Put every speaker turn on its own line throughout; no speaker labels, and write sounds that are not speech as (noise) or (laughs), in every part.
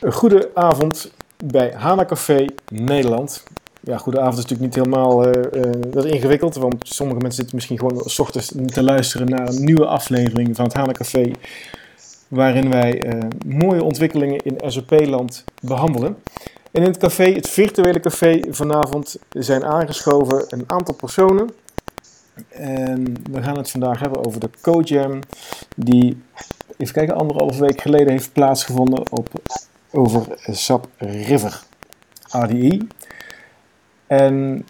Een goede avond bij Hana Café Nederland. Ja, goede avond is natuurlijk niet helemaal uh, uh, dat ingewikkeld, want sommige mensen zitten misschien gewoon s ochtends te luisteren naar een nieuwe aflevering van het Hana Café, waarin wij uh, mooie ontwikkelingen in SAP-land behandelen. En in het café, het virtuele café vanavond, zijn aangeschoven een aantal personen. En we gaan het vandaag hebben over de CoJam, die, even kijken, anderhalve week geleden heeft plaatsgevonden op, over SAP River ADI. En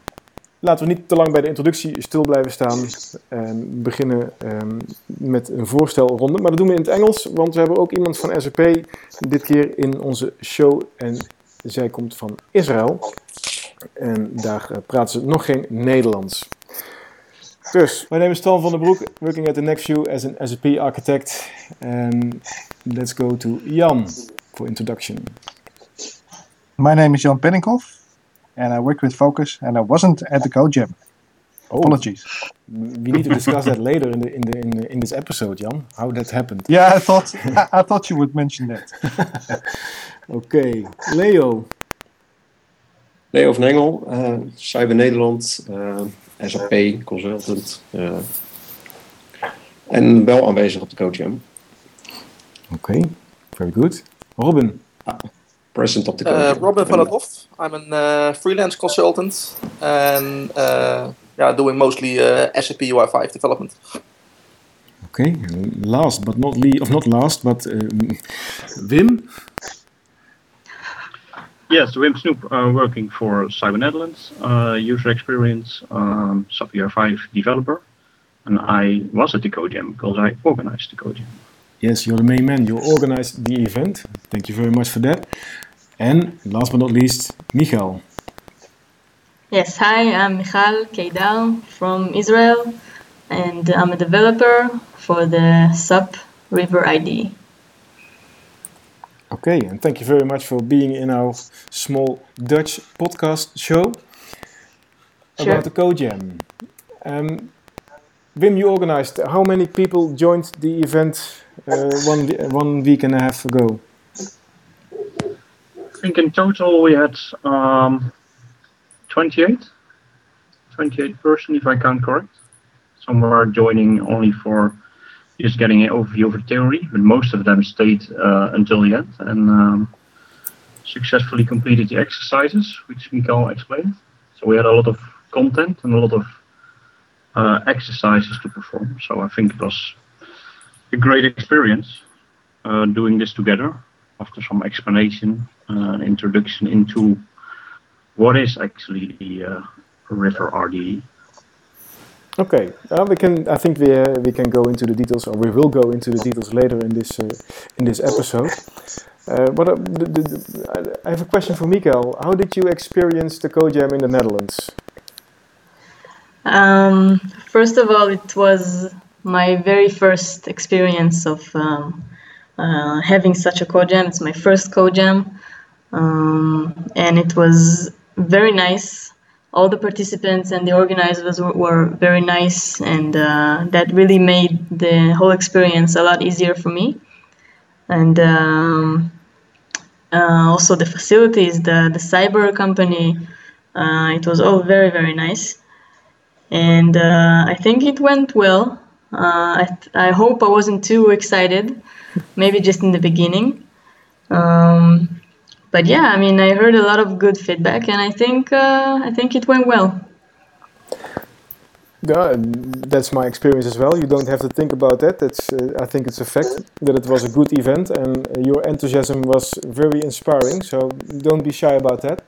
laten we niet te lang bij de introductie stil blijven staan en beginnen um, met een voorstelronde. Maar dat doen we in het Engels, want we hebben ook iemand van SAP dit keer in onze show. En zij komt van Israël. En daar uh, praten ze nog geen Nederlands. Dus, my name is Tom van der Broek, working at the NextView as an SAP architect. And let's go to Jan for introduction.
My name is Jan Penninkoff and I worked with Focus and I wasn't at the CodeJam. Oh. Apologies.
We need to discuss that later in the in the in, the, in this episode, Jan. How that happened.
Yeah, I thought I, I thought you would mention that. (laughs)
okay, Leo.
Leo van Engel, uh, Cyber Nederland, uh, SAP consultant. Uh, en wel aanwezig op de CodeJam.
Oké, okay, very good. Robin.
Ah, present op de
CodeJam. Robin van het Hof. I'm a freelance consultant and yeah, doing mostly SAP UI5 development.
Okay, last but not least, of not last, but Wim.
Yes, Wim Snoep, uh, working for Ciber Netherlands, uh, user experience, um, SAP UI5 developer. And I was at the CodeJam because I organized the CodeJam.
Yes, you're the main man. You organized the event. Thank you very much for that. And last but not least, Michal.
Yes, hi, I'm Michal Keidar from Israel, and I'm a developer for the SAP River ID.
Okay, and thank you very much for being in our small Dutch podcast show
sure.
about the CodeJam. Um, Wim, you organized. How many people joined the event one one week and a half ago?
I think in total we had um, 28, 28 person, if I count correct. Some were joining only for just getting an overview of the theory, but most of them stayed uh, until the end and um, successfully completed the exercises, which Mikael explained. So we had a lot of content and a lot of uh, exercises to perform. So I think it was a great experience uh, doing this together after some explanation and introduction into what is actually the uh, River RDE.
Okay, uh, we can. I think we uh, we can go into the details, or we will go into the details later in this uh, in this episode. but the, the, the, I have a question for Mikael. How did you experience the CodeJam in the Netherlands?
Um, first of all, it was my very first experience of um, uh, having such a CodeJam. It's my first CodeJam, um, and it was very nice all the participants and the organizers were, were very nice, and uh, that really made the whole experience a lot easier for me. And um, uh, also the facilities, the the cyber company, uh, it was all very very nice, and uh, I think it went well. Uh, I, I hope I wasn't too excited, maybe just in the beginning. Um, but yeah, I mean, I heard a lot of good feedback, and I think uh, I think it went well.
Yeah, that's my experience as well. You don't have to think about that. That's uh, I think it's a fact that it was a good event, and your enthusiasm was very inspiring. So don't be shy about that.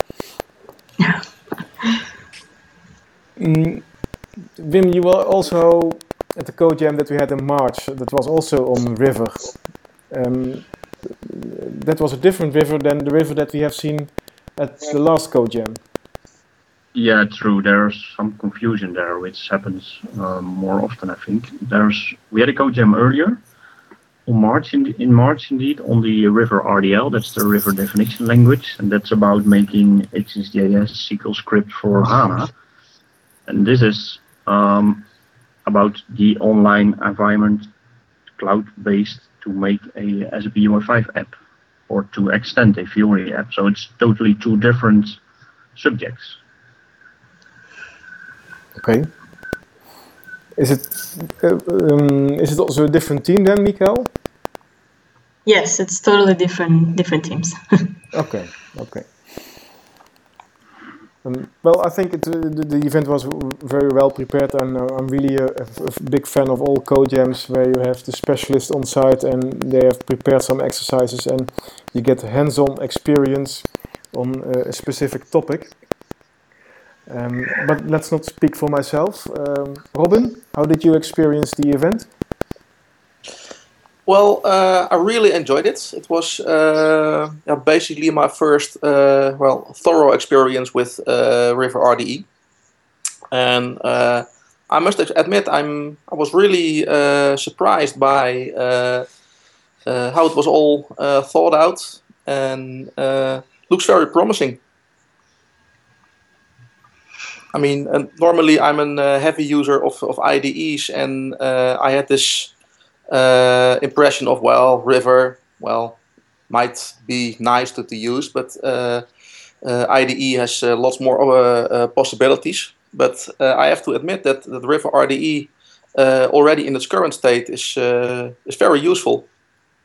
(laughs) mm, Wim, you were also at the CodeJam that we had in March. That was also on River. Um, that was a different river than the river that we have seen at the last CodeJam.
Yeah, true. There's some confusion there, which happens um, more often, I think. There's we had a CodeJam earlier on March in, in March indeed on the river RDL. That's the river definition language, and that's about making HSDAS SQL script for HANA. And this is um, about the online environment, cloud-based to make a SAP UI5 app or to extend a Fiori app. So it's totally two different subjects.
Okay. Is it uh, um, is it also a different team then, Mikael?
Yes, it's totally different different teams. (laughs)
Okay, okay. Um, well, I think it, uh, the, the event was very well prepared, and uh, I'm really a, a big fan of all CodeJams where you have the specialist on site and they have prepared some exercises and you get hands-on experience on uh, a specific topic. Um, but let's not speak for myself. Um, Robin, how did you experience the event?
Well, uh, I really enjoyed it. It was uh, yeah, basically my first uh, well thorough experience with uh, River RDE, and uh, I must admit I'm I was really uh, surprised by how it was all thought out and looks very promising. I mean, normally I'm a heavy user of, of IDEs, and I had this uh, impression of well, River, well, might be nice to, to use, but uh, uh, IDE has uh, lots more uh, uh, possibilities. But I have to admit that the River RDE already in its current state is is very useful.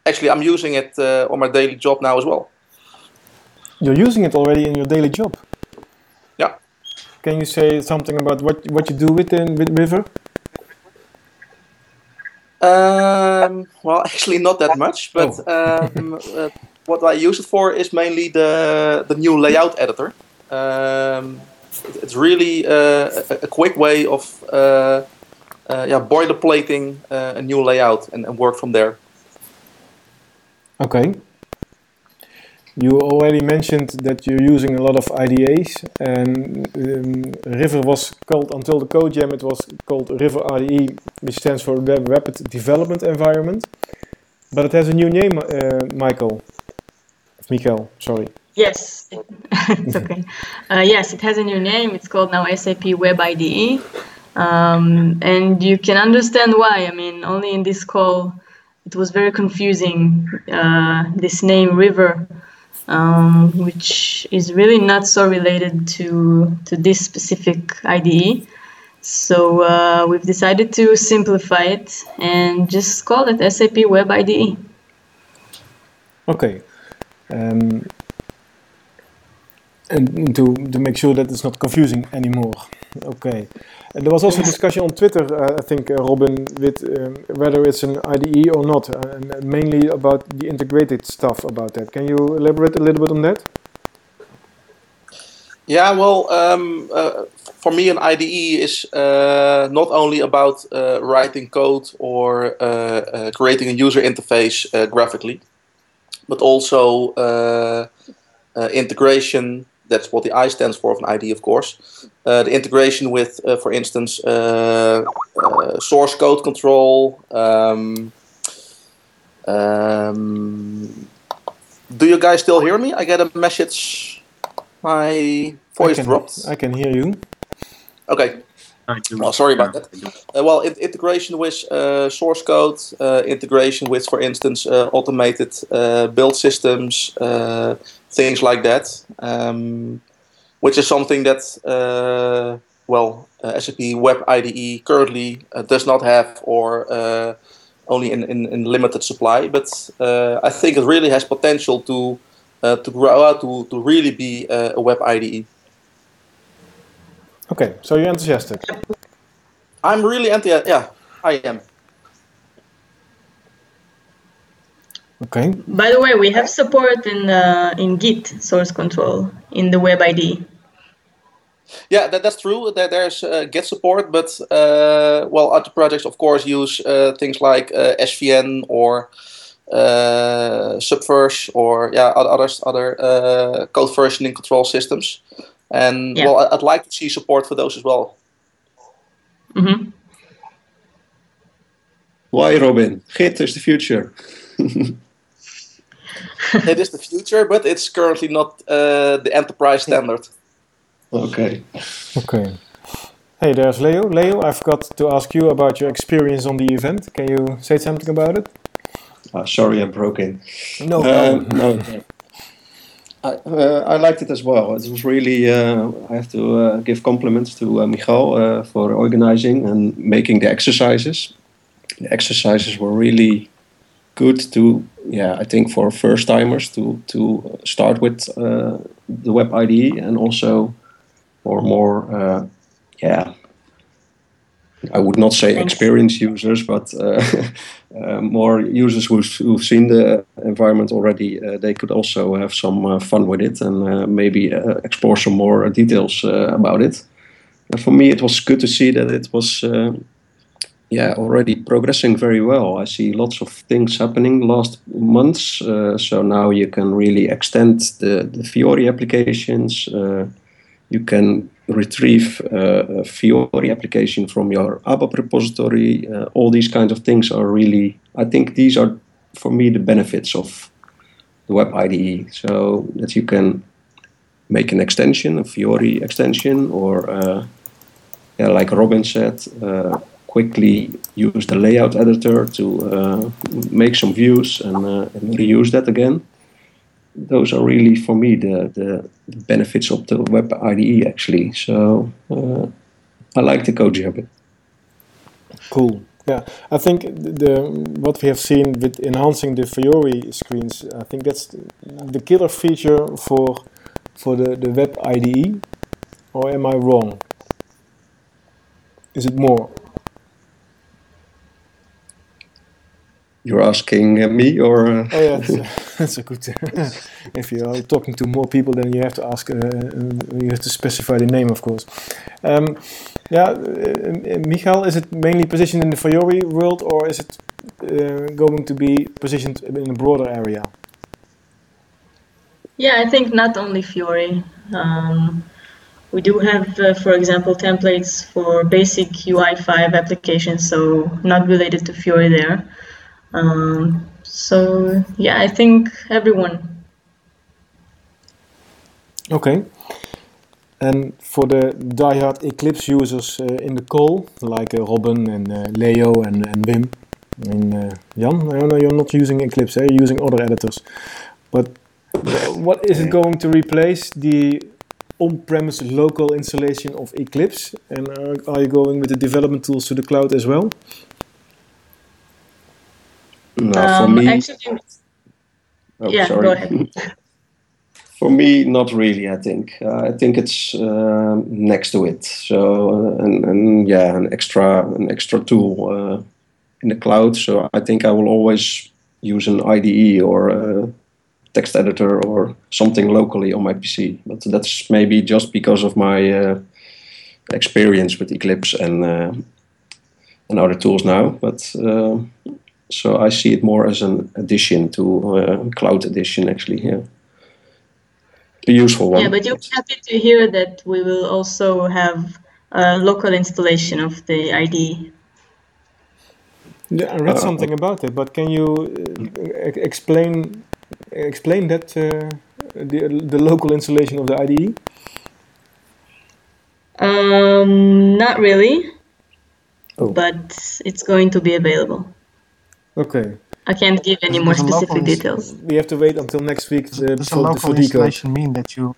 Actually, I'm using it on my daily job now as well.
You're using it already in your daily job.
Yeah.
Can you say something about what what you do with, with River?
Um, well, (laughs) actually, not that much. But oh. um, uh, what I use it for is mainly the the new layout editor. Um, it's really uh, a, a, quick way of uh, uh yeah boilerplating uh, a new layout and, and work from there.
Okay. You already mentioned that you're using a lot of IDEs, and um, River was called until the code jam. It was called River RDE, which stands for Web Rapid Development Environment. But it has a new name, uh, Michael. Mikael, sorry.
Yes, (laughs) it's okay. Uh, yes, it has a new name. It's called now SAP Web IDE, um, and you can understand why. I mean, only in this call, it was very confusing. Uh, this name River um, which is really not so related to, to this specific IDE. So uh, we've decided to simplify it and just call it SAP Web IDE.
Okay. Um, and to, to make sure that it's not confusing anymore. Okay. And there was also discussion on Twitter, uh, I think, uh, Robin, with um, whether it's an IDE or not, uh, and mainly about the integrated stuff about that. Can you elaborate a little bit on that?
Yeah, well, um, uh, for me, an IDE is uh, not only about uh, writing code or creating a user interface graphically, but also integration, that's what the I stands for of an ID, of course. Uh, the integration with, uh, for instance, uh, uh, source code control. Um, um, do you guys still hear me? I get a message. My voice
I can,
dropped.
I can hear you.
Okay. Well, sorry about that. Uh, well, in integration with uh, source code, uh, integration with, for instance, automated build systems, things like that, um, which is something that, uh, well, uh, SAP Web IDE currently uh, does not have or uh, only in, in, in, limited supply. But uh, I think it really has potential to uh, to grow out to, to really be a Web IDE.
Okay, so you're enthusiastic.
I'm really enthusiastic. Yeah, I am.
Okay.
By the way, we have support in uh, in Git source control in the Web IDE.
Yeah, that, that's true. There, there's uh, Git support, but uh, well, other projects, of course, use uh, things like uh, SVN or uh, Subverse or yeah, other other code versioning control systems. And yeah. well, I'd like to see support for those as well.
Mm-hmm.
Why, Robin? Git is the future. (laughs)
it is the future, but it's currently not uh, the enterprise standard.
Okay.
Okay. Hey, there's Leo. Leo, I forgot to ask you about your experience on the event. Can you say something about it?
Uh, sorry, I'm broken.
No,
Um, no. I, uh, I liked it as well. It was really, uh, I have to uh, give compliments to uh, Michal uh, for organizing and making the exercises. The exercises were really good to, yeah, I think for first timers to, to start with uh, the web IDE and also for more, uh, yeah, I would not say
Thanks.
experienced users, but uh, (laughs) uh, more users who've, who've seen the environment already, uh, they could also have some uh, fun with it and uh, maybe uh, explore some more details uh, about it. And for me, it was good to see that it was, uh, yeah, already progressing very well. I see lots of things happening last months, uh, so now you can really extend the, the Fiori applications. You can retrieve uh, a Fiori application from your ABAP repository. Uh, all these kinds of things are really, I think these are for me the benefits of the web IDE. So that you can make an extension, a Fiori extension, or uh, yeah, like Robin said, uh, quickly use the layout editor to uh, make some views and, uh, and reuse that again those are really for me the, the, benefits of the web IDE actually. So uh, I like the code habit.
Cool. Yeah, I think the what we have seen with enhancing the Fiori screens, I think that's the killer feature for for the, the web IDE. Or am I wrong? Is it more?
You're asking uh, me or? Uh,
Oh yeah, that's a, (laughs) that's a good. (laughs) if you are talking to more people, then you have to ask. Uh, uh, you have to specify the name, of course. Um, yeah, Michael, is it mainly positioned in the Fiori world, or is it uh, going to be positioned in a broader area?
Yeah, I think not only Fiori. Um, we do have, uh, for example, templates for basic UI5 applications, so not related to Fiori there. Um, so yeah, I think everyone.
Okay. And for the diehard Eclipse users uh, in the call, like uh, Robin and uh, Leo and, and Wim, and uh, Jan, I know you're not using Eclipse, eh? you're using other editors. But what is it going to replace the on-premise local installation of Eclipse? And are, are you going with the development tools to the cloud as well?
No, for
Um,
me,
actually,
oh,
yeah,
sorry.
go ahead. (laughs)
for me, not really. I think uh, I think it's uh, next to it. So uh, and, and yeah, an extra an extra tool uh, in the cloud. So I think I will always use an IDE or a text editor or something locally on my PC. But that's maybe just because of my uh, experience with Eclipse and uh, and other tools now. But uh, so I see it more as an addition to uh, cloud edition actually. Yeah the useful one.
Yeah, but you'll be happy to hear that we will also have a local installation of the IDE.
Yeah, I read
Uh,
something about it, but can you uh, explain explain that uh, the the local installation of the? IDE?
Um, not really,
Oh.
but it's going to be available.
Okay,
I can't give any more
There's a local
specific details.
we have to wait until next week uh,
Does a local
for
installation mean that you?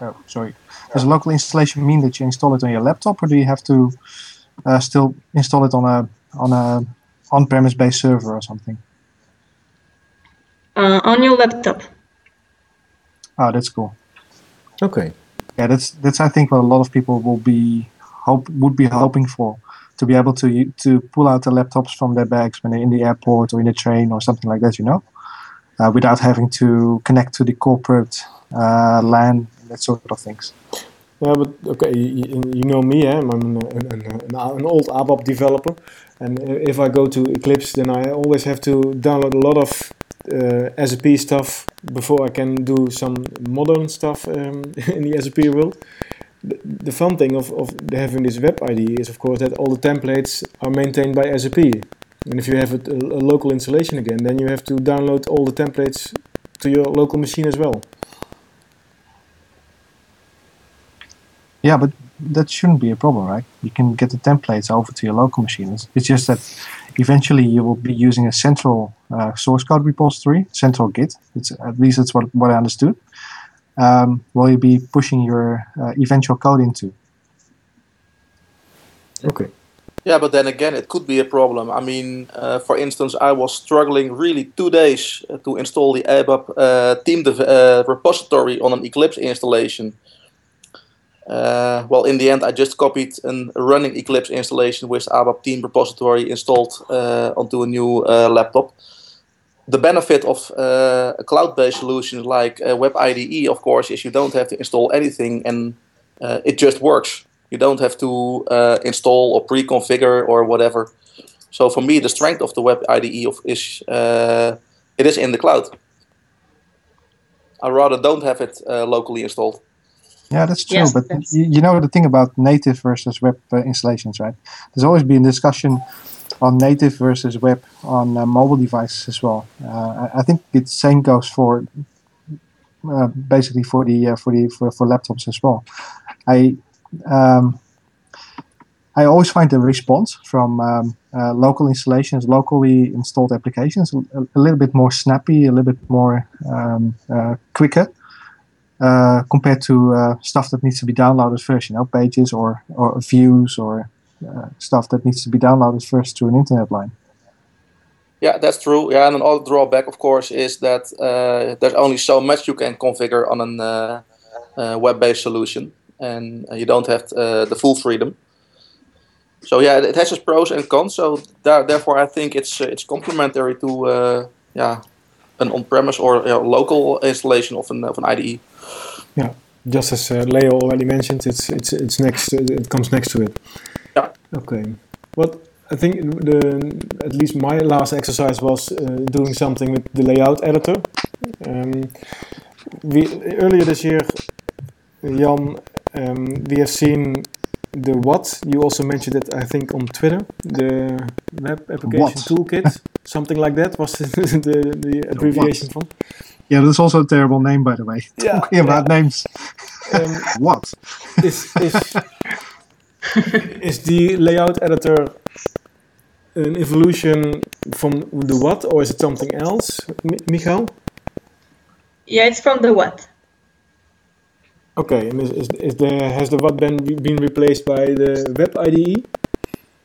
Oh, sorry. Does a local installation mean that you install it on your laptop, or do you have to uh, still install it on a on a on-premise based server or something?
Uh, on your laptop.
Oh, that's cool.
Okay.
Yeah, that's that's I think what a lot of people will be hope would be hoping for to be able to to pull out the laptops from their bags when they're in the airport or in a train or something like that, you know, uh, without having to connect to the corporate uh, LAN that sort of things.
Yeah, but okay, you, you- you know me, eh? I'm an, an, an, an old ABAP developer, and if I go to Eclipse, then I always have to download a lot of uh, SAP stuff before I can do some modern stuff um, (laughs) in the SAP world. The, fun thing of, of having this web ID is, of course, that all the templates are maintained by SAP. And if you have a, a local installation again, then you have to download all the templates to your local machine as well.
Yeah, but that shouldn't be a problem, right? You can get the templates over to your local machines. It's, it's just that eventually you will be using a central uh, source code repository, central Git. It's at least that's what what I understood. Um, will you be pushing your uh, eventual code into?
Okay.
Yeah, but then again, it could be a problem. I mean, uh, for instance, I was struggling really two days uh, to install the ABAP uh, team uh, repository on an Eclipse installation. Uh, well, in the end, I just copied a running Eclipse installation with ABAP team repository installed uh, onto a new laptop. The benefit of a cloud-based solution like Web IDE, of course, is you don't have to install anything and it just works. You don't have to uh, install or pre-configure or whatever. So for me, the strength of the Web IDE of, is uh, it is in the cloud. I rather don't have it uh, locally installed.
Yeah, that's true. Yes, but you, you, know the thing about native versus web uh, installations, right? There's always been discussion on native versus web on uh, mobile devices as well. Uh, I think the same goes for basically for the for the for, for laptops as well. I um, I always find the response from um, uh, local installations, locally installed applications, a, a, little bit more snappy, a little bit more um, uh, quicker uh, compared to uh, stuff that needs to be downloaded first, you know, pages or, or views or uh, stuff that needs to be downloaded first to an internet line.
Yeah, that's true. Yeah, and another drawback, of course, is that uh, there's only so much you can configure on a web-based solution and you don't have uh, the full freedom. So yeah, it has its pros and cons. So therefore, I think it's uh, it's complementary to uh, yeah an on-premise or you know, local installation of an of an IDE.
Yeah, just as uh, Leo already mentioned, it's it's it's next. It comes next to it. Okay. What I think the at least my last exercise was uh, doing something with the layout editor. Um, we earlier this year, Jan um, we have seen the what you also mentioned it I think on Twitter the web application what? toolkit (laughs) something like that was (laughs) the, the abbreviation from
yeah that's also a terrible name by the way yeah, (laughs) talking about yeah. names um, what
is is is the layout editor an evolution from the what or is it something else Michael
yeah it's from the what
Okay, and is, is, is the has the what been been replaced by the web IDE?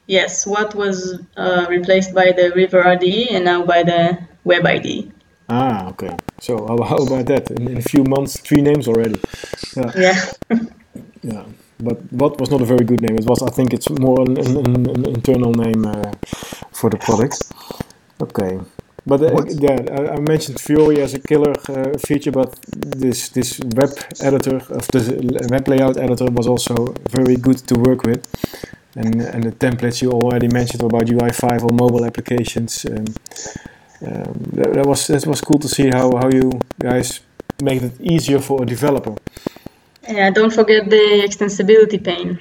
Yes, what was uh, replaced by the River IDE and now by the web IDE.
Ah, okay. So how, how about that? In, in, a few months, three names already.
Yeah. Yeah. (laughs)
yeah. But what was not a very good name. It was, I think, it's more an, an, an internal name uh, for the product. Okay. But uh, yeah, I, I, mentioned Fiori as a killer uh, feature, but this this web editor of the web layout editor was also very good to work with, and and the templates you already mentioned about UI5 or mobile applications. Um, um, that, that, was that was cool to see how how you guys make it easier for a developer.
Yeah, don't forget the extensibility pane.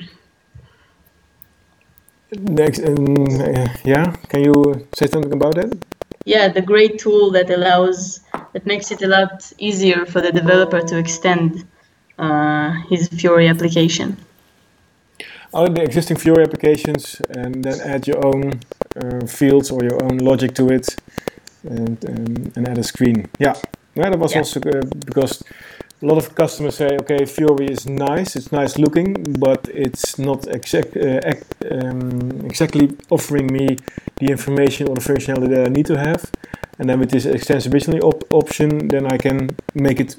Next, um, uh, yeah, can you say something about that?
yeah, the great tool that allows that makes it a lot easier for the developer to extend uh, his Fiori application.
Out the existing Fiori applications, and then add your own uh, fields or your own logic to it, and um, and add a screen. Yeah, yeah, that was yeah. also uh, because a lot of customers say, okay, Fiori is nice, it's nice looking, but it's not exact, uh, um, exactly offering me the information or the functionality that I need to have. And then with this extensibility op option, then I can make it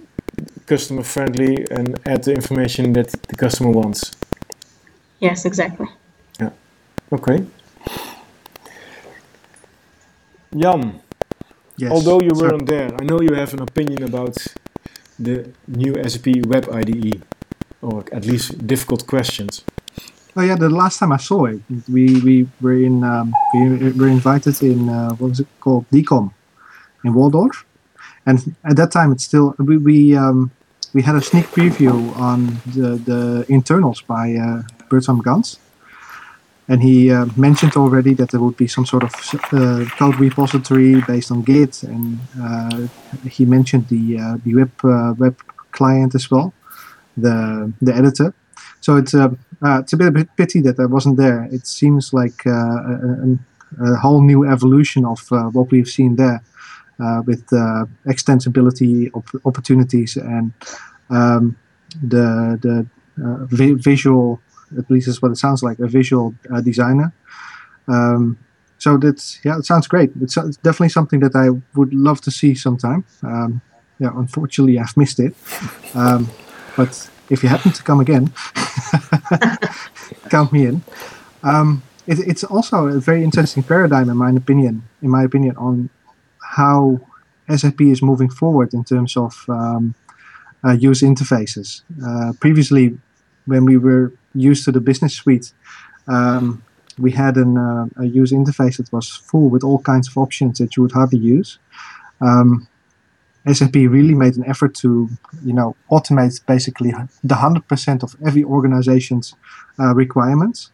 customer friendly and add the information that the customer wants.
Yes, exactly.
Yeah. Okay. Jan, yes, although you weren't there, I know you have an opinion about the new SAP Web IDE, or at least difficult questions?
Oh yeah, the last time I saw it, we we were in um, we were invited in uh, what was it called? DKOM in Walldorf, and at that time it's still we we um, we had a sneak preview on the the internals by uh, Bertram Ganz, and he uh, mentioned already that there would be some sort of uh, code repository based on Git, and uh, he mentioned the uh, the web uh, web client as well, the the editor. So it's a uh, it's a bit of a pity that I wasn't there. It seems like a, a whole new evolution of what we've seen there with extensibility op- opportunities and um, the the vi- visual at least is what it sounds like a visual uh, designer. Um, so that's yeah it sounds great. It's, it's, definitely something that i would love to see sometime. Um, yeah unfortunately i've missed it. Um, but if you happen to come again (laughs) count me in. Um, it, it's also a very interesting paradigm in my opinion in my opinion on how SAP is moving forward in terms of um, uh, user interfaces. Uh, previously, when we were used to the business suite, um, we had an, uh, a user interface that was full with all kinds of options that you would hardly use. Um, SAP really made an effort to, you know, automate basically the hundred percent of every organization's uh, requirements.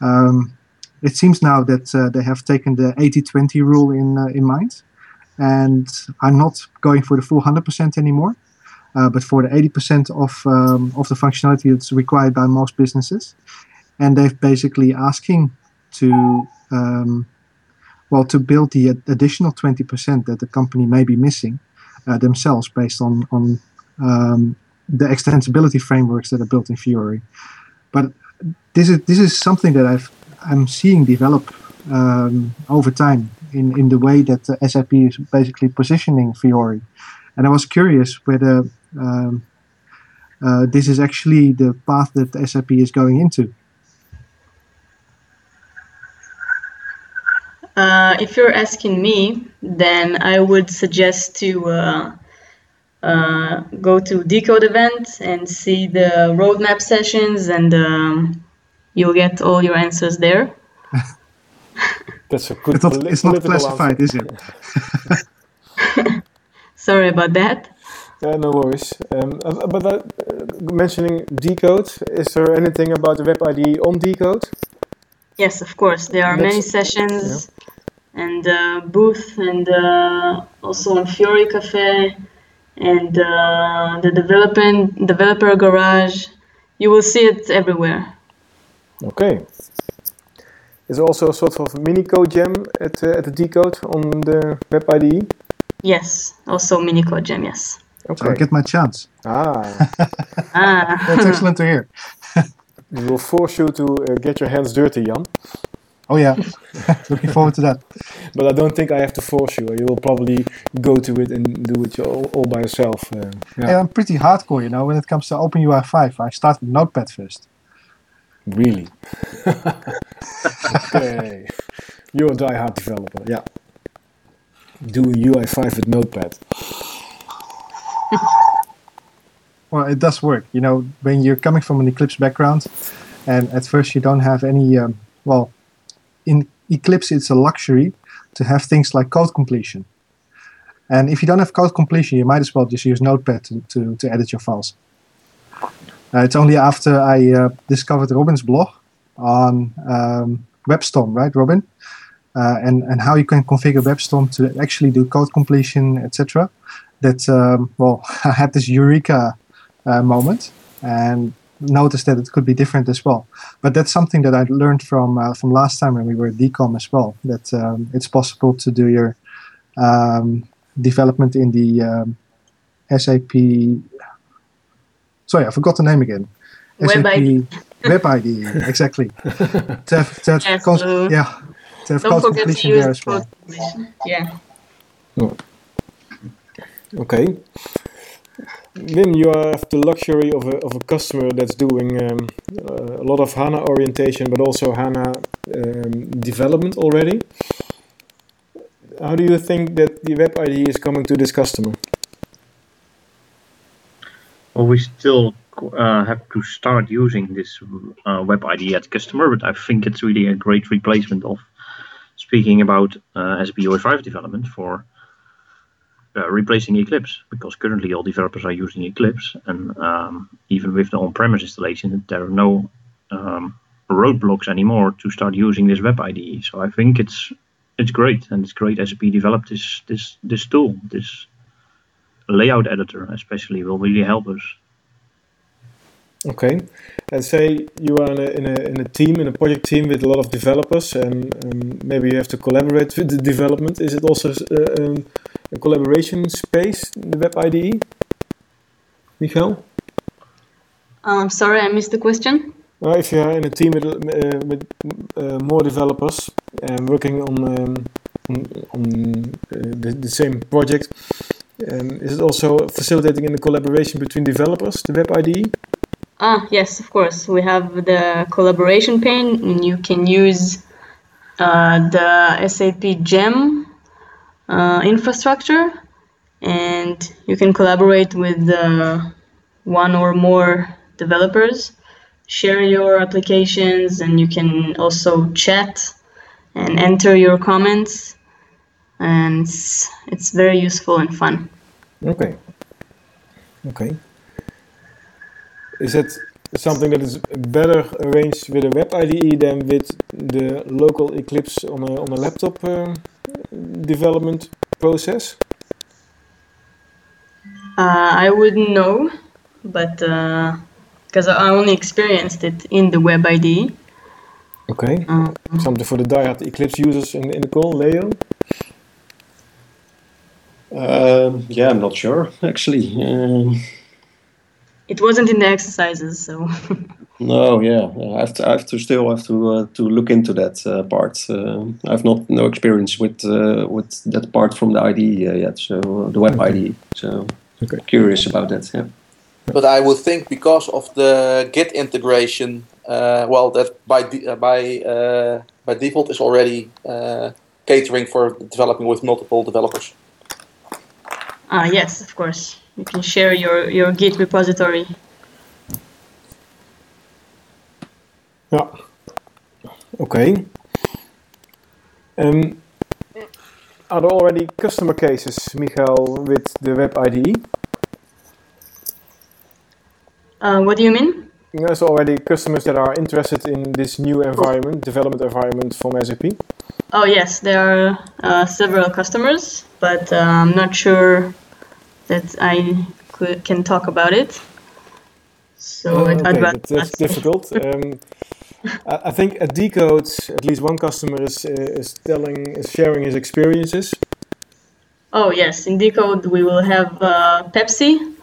Um, it seems now that uh, they have taken the 80-20 rule in uh, in mind, and are not going for the full hundred percent anymore uh, but for the 80% of, um, of the functionality that's required by most businesses. And they've basically asking to, um, well, to build the additional 20% that the company may be missing uh, themselves based on, on um, the extensibility frameworks that are built in Fiori. But this is, this is something that I've, I'm seeing develop um, over time in, in the way that SAP is basically positioning Fiori. And I was curious whether um, uh, this is actually the path that SAP is going into.
Uh, if you're asking me, then I would suggest to uh, uh, go to Decode event and see the roadmap sessions, and um, you'll get all your answers there. (laughs)
That's a good.
It's not, it's not classified, answer. is
it? (laughs) (laughs) Sorry about that.
Yeah, no worries. Um, but uh, mentioning Decode, is there anything about the web ID on Decode?
Yes, of course. There are That's, many sessions yeah. and uh, booth, and uh, also on Fiori Cafe, and uh, the development developer garage. You will see it everywhere.
Okay. Is there also a sort of mini code jam at uh, at the Decode on the web IDE?
Yes, also mini code jam. Yes.
Okay. So I get my chance.
Ah. (laughs)
ah.
That's excellent to hear. (laughs)
we will force you to uh, get your hands dirty, Jan.
Oh yeah, (laughs) looking forward to that.
But I don't think I have to force you. You will probably go to it and do it all, all by yourself. Uh,
yeah. yeah. I'm pretty hardcore, you know. When it comes to OpenUI 5, I start with Notepad first.
Really? okay. You're a die-hard developer, yeah. Do UI5 with Notepad.
Well, it does work. You know, when you're coming from an Eclipse background, and at first you don't have any, um, well, in Eclipse it's a luxury to have things like code completion. And if you don't have code completion, you might as well just use Notepad to, to, to edit your files. Uh, it's only after I uh, discovered Robin's blog on um, WebStorm, right, Robin? Uh, and, and how you can configure WebStorm to actually do code completion, etc that um, well, (laughs) I had this eureka uh, moment and noticed that it could be different as well. But that's something that I learned from uh, from last time when we were at DKOM as well. That um, it's possible to do your um, development in the um, SAP. Sorry, I forgot the name again.
Web
SAP
ID.
Web ID, exactly. (laughs) to have, to have
yes,
yeah, to have
code
completion there as well.
Yeah.
Oh. Okay. Then you have the luxury of a, of a customer that's doing um, a lot of HANA orientation, but also HANA um, development already. How do you think that the Web ID is coming to this customer?
Well, we still uh, have to start using this uh, Web ID at customer, but I think it's really a great replacement of speaking about uh, SAP UI5 development for uh, replacing Eclipse because currently all developers are using Eclipse, and um, even with the on-premise installation, there are no um, roadblocks anymore to start using this web IDE. So I think it's it's great, and it's great SAP developed this this this tool, this layout editor especially will really help us.
Okay, and say you are in a, in a, in a team, in a project team with a lot of developers, and um, maybe you have to collaborate with the development. Is it also uh, um, a collaboration space, the Web IDE? Michael?
I'm sorry, I missed the question.
Well, if you are in a team with, uh, with uh, more developers and working on um, on, on uh, the, the same project, um, is it also facilitating in the collaboration between developers, the Web IDE?
Ah, yes, of course. We have the collaboration pane, and you can use uh, the SAP Jam uh, infrastructure, and you can collaborate with uh, one or more developers, share your applications, and you can also chat and enter your comments. And it's, it's very useful and fun.
Okay. Okay. Is it something that is better arranged with a web IDE than with the local Eclipse on a, on a laptop uh, development process?
Uh, I wouldn't know, but because uh, I only experienced it in the web ID.
Okay. Something for the diehard Eclipse users in, in the call, Leo?
Um, yeah, I'm not sure actually. Um,
it wasn't in the exercises, so. (laughs)
no, yeah, I have to, I have to still have to uh, to look into that uh, part. I have not no experience with uh, with that part from the IDE yet, so the web
Okay.
IDE. So
Okay.
curious about that. Yeah.
But I would think because of the Git integration, uh, well, that by de- uh, by uh, by default is already uh, catering for developing with multiple developers.
Ah, yes, of course. You can share your, your Git repository.
Yeah. Okay. Um, are there already customer cases, Michael, with the web IDE?
Uh, what do you mean?
There's already customers that are interested in this new environment, development environment from SAP.
Oh, yes, there are uh, several customers, but uh, I'm not sure that I could, can talk about it. So I'd
okay, that's difficult. Um, (laughs) I, think at Decode, at least one customer is is telling, is sharing his experiences.
Oh, yes, in Decode we will have uh, Pepsi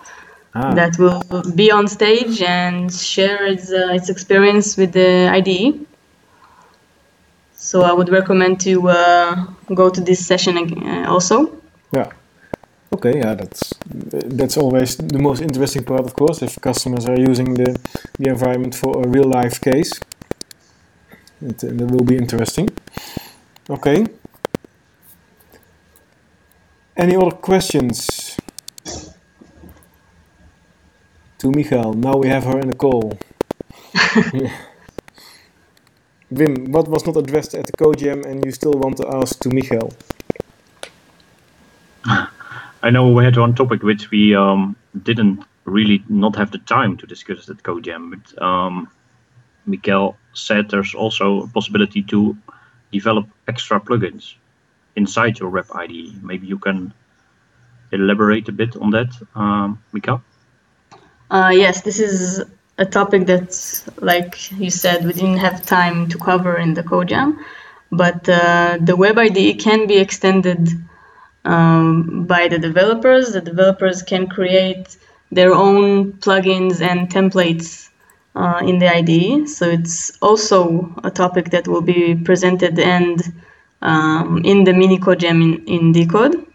Ah,
that will be on stage and share its, uh, its experience with the IDE. So I would recommend to uh, go to this session uh, also.
yeah. Okay, yeah, that's that's always the most interesting part, of course, if customers are using the the environment for a real life case. It, that will be interesting. Okay. Any other questions? To Michael. Now we have her in the call. (laughs) Wim, what was not addressed at the CodeJam and you still want to ask to Michael?
I know we had one topic which we um, didn't really not have the time to discuss at CodeJam, but um, Mikael said there's also a possibility to develop extra plugins inside your Web IDE. Maybe you can elaborate a bit on that, um, Mikael?
Uh, yes, this is a topic that's, like you said, we didn't have time to cover in the CodeJam, but uh, the Web IDE can be extended um, by the developers. The developers can create their own plugins and templates uh, in the IDE. So it's also a topic that will be presented and um, in the mini CodeJam in, in Decode.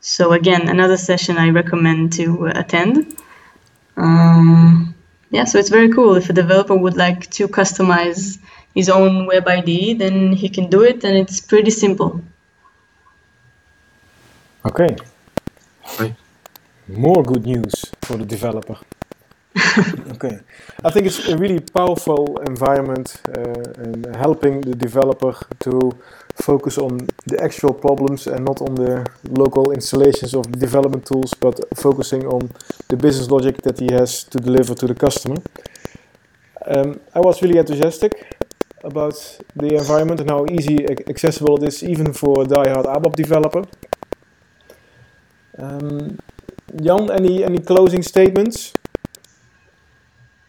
So again, another session I recommend to attend. Um, yeah, so it's very cool. If a developer would like to customize his own web IDE, then he can do it, and it's pretty simple.
Okay.
Right.
More good news for the developer. (laughs) okay. I think it's a really powerful environment uh, helping the developer to focus on the actual problems and not on the local installations of development tools, but focusing on the business logic that he has to deliver to the customer. Um, I was really enthusiastic about the environment and how easy accessible it is, even for a die-hard ABAP developer. Um, Jan, any any closing statements?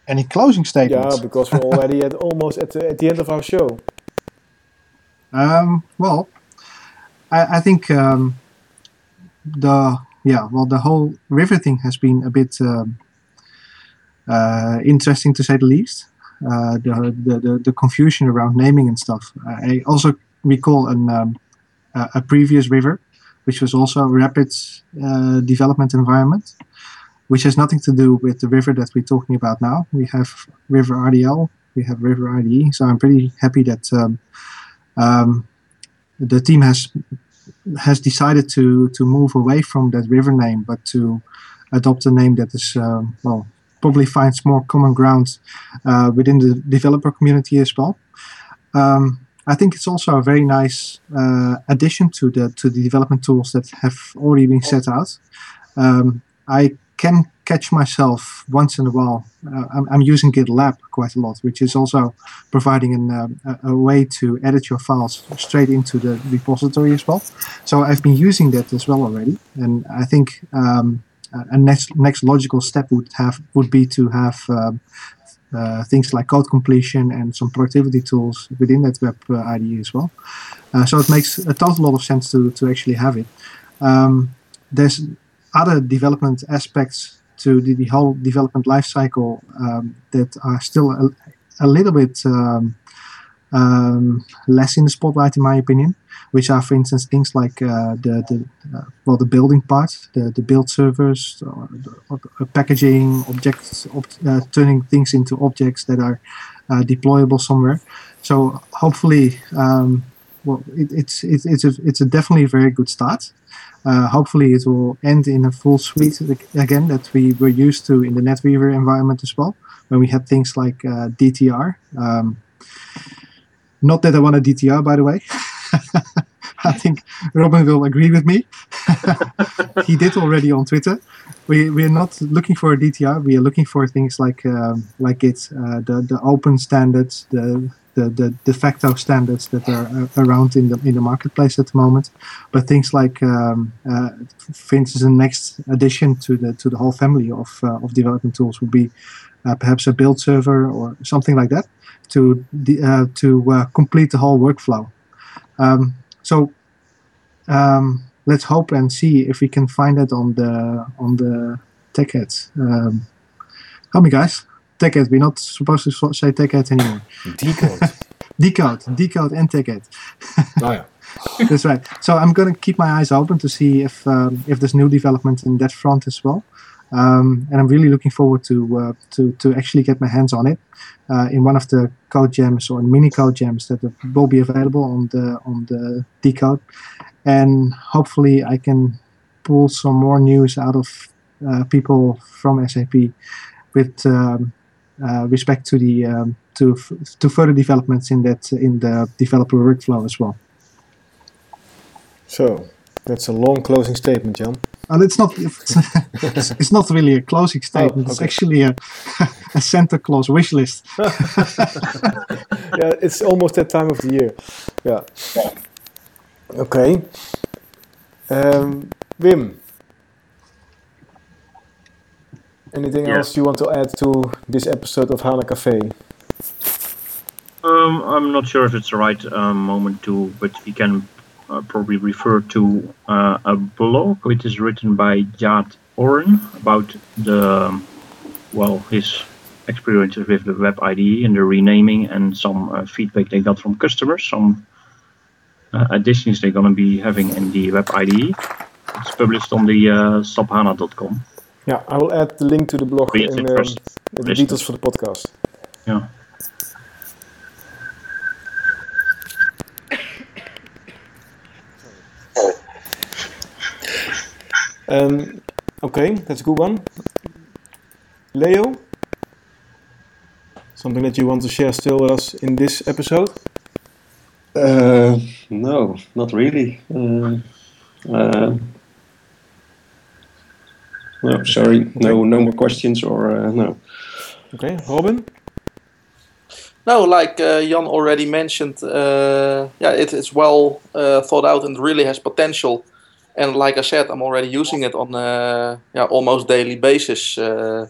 Any closing statements?
Yeah, because we're already at almost at the, at the end of our show.
Um, well, I, I think um, the yeah, well, the whole river thing has been a bit um, uh, interesting to say the least. Uh, the, the, the the confusion around naming and stuff. I also recall an um, a, a previous river, which was also a rapid uh, development environment, which has nothing to do with the river that we're talking about now. We have River RDL, we have River IDE, so I'm pretty happy that um, um, the team has has decided to to move away from that river name, but to adopt a name that is um, well probably finds more common ground uh, within the developer community as well. Um, I think it's also a very nice uh, addition to the to the development tools that have already been set out. Um, I can catch myself once in a while. Uh, I'm, I'm, using GitLab quite a lot, which is also providing an, uh, a, way to edit your files straight into the repository as well. So I've been using that as well already, and I think um, a next next logical step would have would be to have um, uh, things like code completion and some productivity tools within that web uh, IDE as well. Uh, so it makes a total lot of sense to to actually have it. Um, there's other development aspects to the, the whole development lifecycle um, that are still a, a little bit um, um, less in the spotlight, in my opinion. Which are, for instance, things like uh, the the uh, well the building part, the, the build servers, or or packaging objects, ob uh, turning things into objects that are uh, deployable somewhere. So hopefully, um, well, it, it's it, it's a, it's a definitely a very good start. Uh, hopefully, it will end in a full suite again that we were used to in the NetWeaver environment as well, when we had things like uh, DTR. Um, not that I want a DTR, by the way. (laughs) I think Robin will agree with me. (laughs) he did already on Twitter. We we are not looking for a DTR. We are looking for things like um, like it uh, the the open standards, the the, the de facto standards that are uh, around in the in the marketplace at the moment. But things like, um, uh, for instance, the next addition to the to the whole family of uh, of development tools would be uh, perhaps a build server or something like that to uh, to uh, complete the whole workflow. Um, so um, let's hope and see if we can find it on the on the TechEd. Um, help me, guys TechEd. We're not supposed to say TechEd anymore.
D-code. (laughs)
d-code, d-code, and ticket.
oh yeah. (laughs)
That's right. So I'm going to keep my eyes open to see if um, if there's new development in that front as well. Um, and I'm really looking forward to uh, to to actually get my hands on it uh, in one of the CodeJams or mini CodeJams that will be available on the on the d-code, and hopefully I can pull some more news out of uh, people from SAP with um, respect to the um, to to further developments in that in the developer workflow as well.
So that's a long closing statement, Jan.
Well, it's not. It's, (laughs) it's not really a closing statement. Oh, okay. It's actually a, (laughs) a Santa Claus wish list. (laughs)
yeah, it's almost that time of the year. Yeah. Okay. Um, Wim, Anything yeah. else you want to add to this episode of HANA Cafe?
Um, I'm not sure if it's the right um, moment to, but we can uh, probably refer to uh, a blog which is written by Jad Oren about the, well, his experiences with the Web IDE and the renaming and some uh, feedback they got from customers, some uh, additions they're going to be having in the Web IDE. It's published on the uh, saphana.com.
Yeah, I will add the link to the blog in um, the details for the podcast.
Yeah.
Um, okay, that's a good one. Leo, something that you want to share still with us in this episode?
Uh, no, not really. Uh, uh, no, sorry, no, no more questions or uh, no.
Okay, Robin.
No, like uh, Jan already mentioned, uh, yeah, it is well uh, thought out and really has potential. And like I said, I'm already using it on a yeah, almost daily basis. Uh,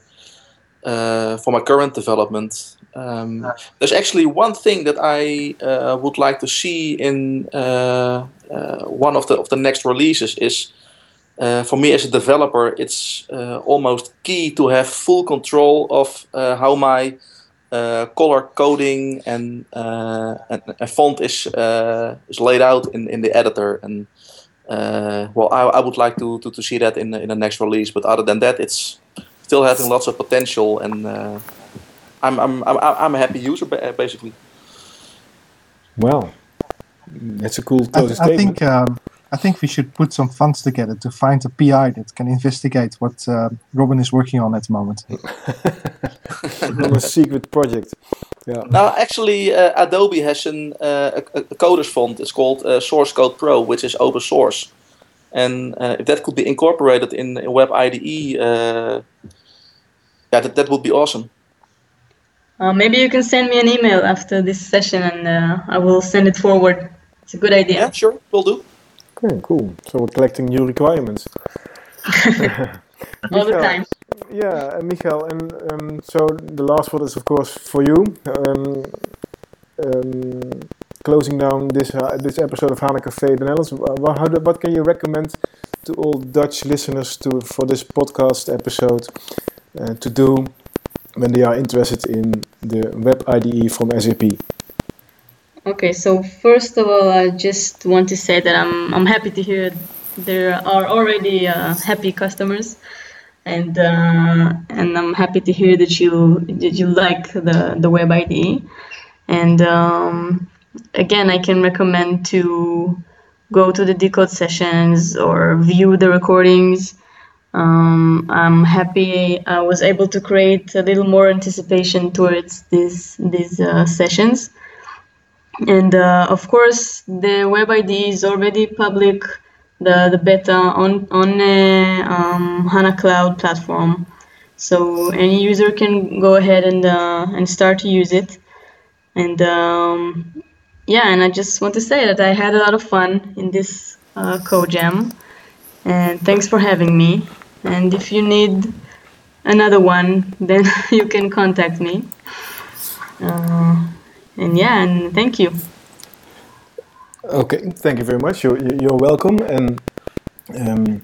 uh, for my current development. Um, there's actually one thing that I uh, would like to see in uh, uh, one of the of the next releases is. Uh, for me as a developer, it's almost key to have full control of how my color coding and, and, and, font is is laid out in, in the editor. And well, I, I would like to, to, to see that in in the next release. But other than that, it's still having lots of potential, and uh, I'm, I'm I'm I'm a happy user basically.
Well, that's a cool
I, th- I think um, I think we should put some funds together to find a PI that can investigate what uh, Robin is working on at the moment.
on (laughs) a secret project. Yeah.
Now, actually, uh, Adobe has an, uh, a, a coders font. It's called uh, Source Code Pro, which is open source. And uh, if that could be incorporated in, in Web IDE, uh, yeah, that, that would be awesome.
Uh, maybe you can send me an email after this session and uh, I will send it forward. It's a good idea.
Yeah, sure, we'll do.
Okay, cool. So we're collecting new requirements.
All the time.
Yeah, uh, Michael, and um, so the last word is of course for you. Um, um, closing down this uh, this episode of HANA Cafe the Netherlands, what, how do, what can you recommend to all Dutch listeners to for this podcast episode uh, to do when they are interested in the web IDE from SAP?
Okay, so first of all, I just want to say that I'm I'm happy to hear there are already uh, happy customers, and uh, and I'm happy to hear that you that you like the the web IDE, and um, again, I can recommend to go to the d-code sessions or view the recordings. Um, I'm happy I was able to create a little more anticipation towards these these uh, sessions. And uh, of course, the web ID is already public, the, the beta on on a um, HANA Cloud platform, so any user can go ahead and uh, and start to use it. And um, yeah, and I just want to say that I had a lot of fun in this uh, CodeJam, and thanks for having me. And if you need another one, (laughs) then you can contact me. Uh, and yeah, and thank you.
Okay, thank you very much. You're, you're welcome. And um,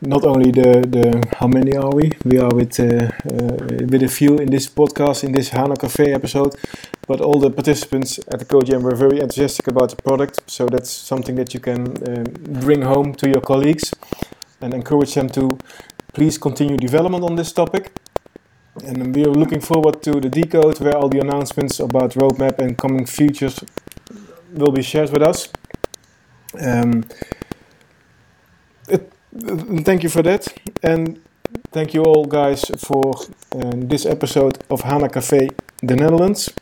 not only the, the how many are we? We are with uh, uh, with a few in this podcast, in this HANA Cafe episode, but all the participants at the CodeJam were very enthusiastic about the product. So that's something that you can um, bring home to your colleagues and encourage them to please continue development on this topic. And we are looking forward to the decode where all the announcements about roadmap and coming features will be shared with us. Um, it, thank you for that. And thank you all guys for um, this episode of HANA Café The Netherlands.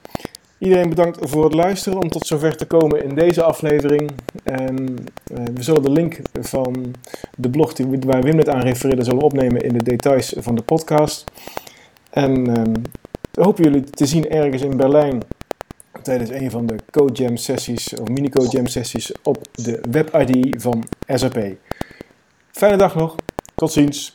Iedereen bedankt voor het luisteren om tot zover te komen in deze aflevering. En uh, we zullen de link van de blog die, waar Wim net aan refereerde, zullen opnemen in de details van de podcast. En uh, hopen jullie te zien ergens in Berlijn tijdens een van de Code Jam sessies of mini Code Jam sessies op de web ID van SAP. Fijne dag nog. Tot ziens.